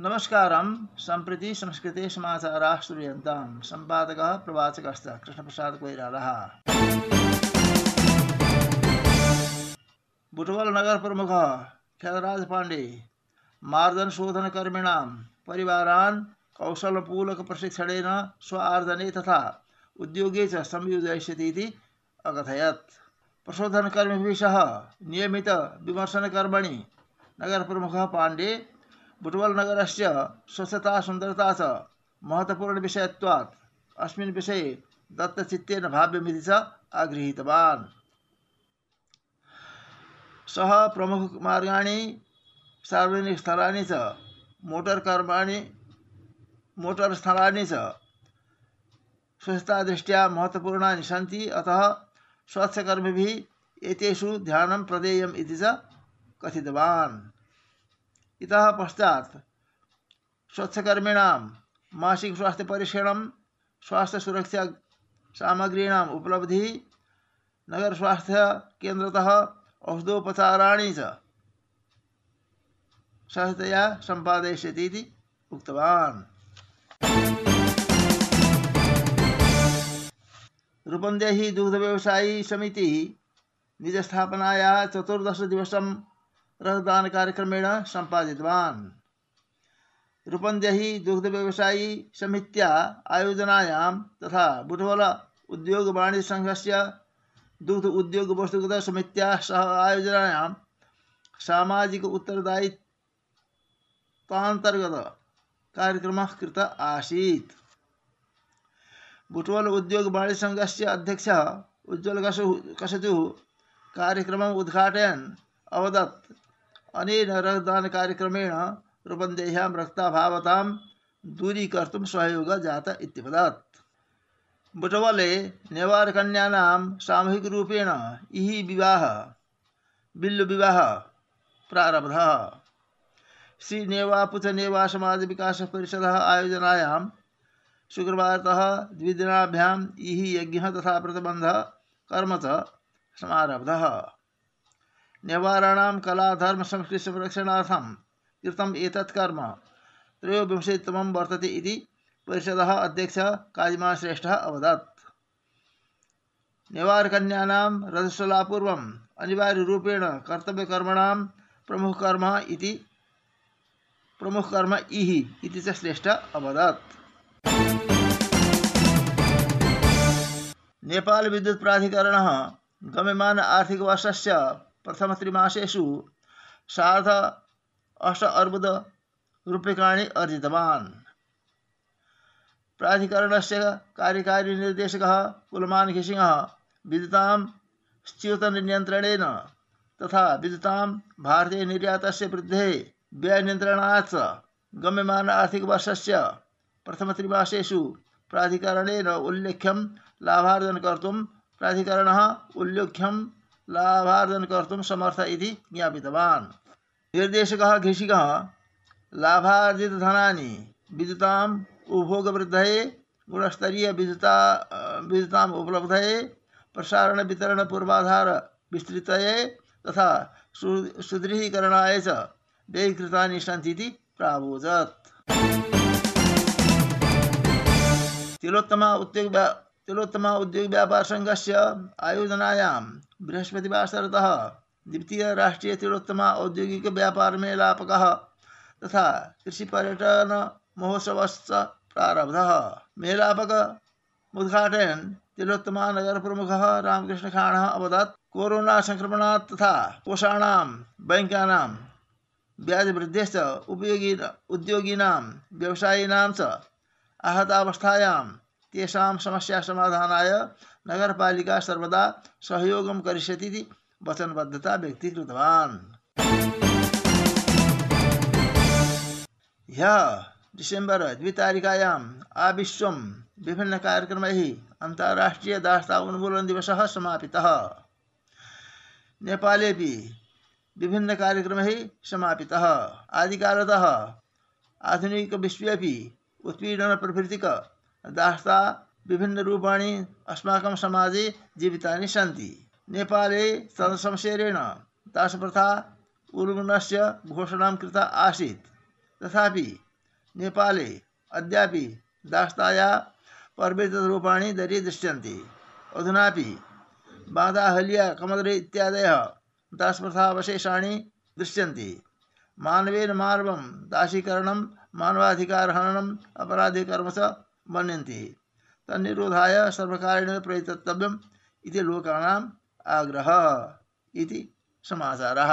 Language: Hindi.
नमस्कारं, सम्प्रति संस्कृते समाचाराः श्रूयन्तां। सम्पादकः, प्रवाचकश्च कृष्णप्रसादकोइरालः बुटवल नगर प्रमुख खेदराज पाण्डे मार्दनशोधनकर्मिणां, परिवारान् कौशलपूलकप्रशिक्षणेन स्व आर्जने तथा उद्योगे च संयोजयिष्यति इति अकथयत्। प्रशोधनकर्मिभिः सह नियमितविमर्शनकर्मणि नगरप्रमुखः पाण्डे बुटवल नगरस्य स्वच्छता, सुन्दरता च महत्त्वपूर्णविषयत्वात्। अस्मिन् विषये दत्तचित्तेन भाव्यमिति च आगृहीतवान्। सः प्रमुखमार्गाणि सार्वजनिकस्थलानि च, मोटर् कर्माणि, मोटर् स्थलानि च, स्वच्छतादृष्ट्या महत्त्वपूर्णानि सन्ति। अतः स्वच्छकर्मिभिः एतेषु ध्यानं च कथितवान्। इतः पश्चात् स्वच्छकर्मिणां, मासिक स्वास्थ्यपरीक्षणं स्वास्थ्यसुरक्षा सामग्रीणाम् उपलब्धिः नगरस्वास्थ्यकेन्द्रतः औषधोपचाराणि च सहजतया सम्पादयिष्यति इति उक्तवान्। रूपन्देही दुग्धव्यवसायी समितिः चतुर्दशदिवसं रक्तदानकार्यक्रमेण सम्पादितवान् रूपन्देही दुग्धव्यवसायी समित्या आयोजनायां तथा बुटवल उद्योगवाणिज्यसङ्घस्य दुग्ध उद्योग वस्तुगत सह आयोजनायां सामाजिक उत्तरदायित्वान्तर्गत कार्यक्रमः कृत आसीत्। बुटवल उद्योग अध्यक्षः उज्ज्वल कसतुः कार्यक्रमम् उद्घाटयन् अवदत् अनेन रक्तदानकार्यक्रमेण रुबन्देह्यां रक्ताभावतां दूरीकर्तुं सहयोगः जात इत्यवदत् बुटवले नेवारकन्यानां सामूहिकरूपेण इह विवाह, बिल्लुविवाह प्रारब्धः। श्री नेवापुच नेवा समाज विकास परिषदः आयोजनायां शुक्रवारतः द्विदिनाभ्याम् इह यज्ञः तथा प्रतिबन्ध कर्म च समारब्धः। नेवाराणां कलाधर्मसंस्कृतिसंरक्षणार्थं कृतम् एतत् कर्म। त्रयोविंशतितमं वर्तते इति परिषदः अध्यक्षः काजिमाश्रेष्ठः अवदत्। नेवारकन्यानां रजस्वलापूर्वम् अनिवार्यरूपेण कर्तव्यकर्मणां प्रमुखकर्म इति प्रमुखकर्म इहि इति च श्रेष्ठः अवदत्। नेपाल विद्युत् प्राधिकरणः गम्यमान आर्थिकवर्षस्य प्रथमत्रिमासेषु सार्ध अष्ट अर्बुद रूप्यकाणि अर्जितवान्। प्राधिकरणस्य कार्यकारी निर्देशकः कुलमान घिसिंहः विद्युतां स्यूतनियन्त्रणेन तथा विद्युतां भारतीयनिर्यातस्य वृद्धेः व्ययनियन्त्रणात् गम्यमान आर्थिकवर्षस्य प्रथमत्रिमासेषु प्राधिकरणेन उल्लेख्यं लाभार्जन कर्तुं प्राधिकरणः उल्लेख्यं लाभार्जन कर्तुं समर्थ इति ज्ञापितवान्। निर्देशकः घिषिकः लाभार्जितधनानि विद्युताम् उपभोगवृद्धये गुणस्तरीयविद्युता विद्युताम् उपलब्धये प्रसारणवितरणपूर्वाधारविस्तृतये तथा सुदृढीकरणाय च व्ययीकृतानि सन्ति इति प्रावोचत्। तिलोत्तमा उद्योग तिलोत्तमा उद्योग व्यापार संघ से आयोजनायां बृहस्पतिवासरतः द्वितीय राष्ट्रीय तिलोत्तमा औद्योगिक व्यापार मेलापकः तथा कृषिपर्यटन महोत्सवश्च प्रारब्धः। मेलापक उद्घाटयन् तिलोत्तमा नगर प्रमुख रामकृष्ण रामकृष्णखाणः अवदत्। कोरोना संक्रमणात् तथा कोषाणां बैङ्कानां ब्याजवृद्धेश्च उपयोगी उद्योगिनां, व्यवसायिनां च आहतावस्थायां तेषां समस्यासमाधानाय नगरपालिका सर्वदा सहयोगं करिष्यति वचनबद्धता व्यक्तीकृतवान्। ह्यः डिसेम्बर् द्वितारिकायाम् आविश्वं विभिन्नकार्यक्रमैः अन्ताराष्ट्रियदास्ता उन्मूलनदिवसः समापितः। नेपालेपि विभिन्नकार्यक्रमैः समापितः। आदिकालतः आधुनिकविश्वेपि उत्पीडनप्रभृतिक दास्ता विभिन्नरूपाणि अस्माकं समाजे जीवितानि सन्ति। नेपाले तदसंशेरेण दासप्रथा उल्लङ्घनस्य घोषणां कृता आसीत्। तथापि नेपाले अद्यापि दास्ताया रूपाणि दरी दृश्यन्ते। अधुनापि बादाहलिया कमदरे इत्यादयः दासप्रथावशेषाणि दृश्यन्ते। मानवेन मानवं दासीकरणं मानवाधिकारहननम् अपराधिकर्म च मन्यन्ते। तन्निरोधाय सर्वकारेण प्रयतव्यम् इति लोकानाम् आग्रहः इति समाचारः।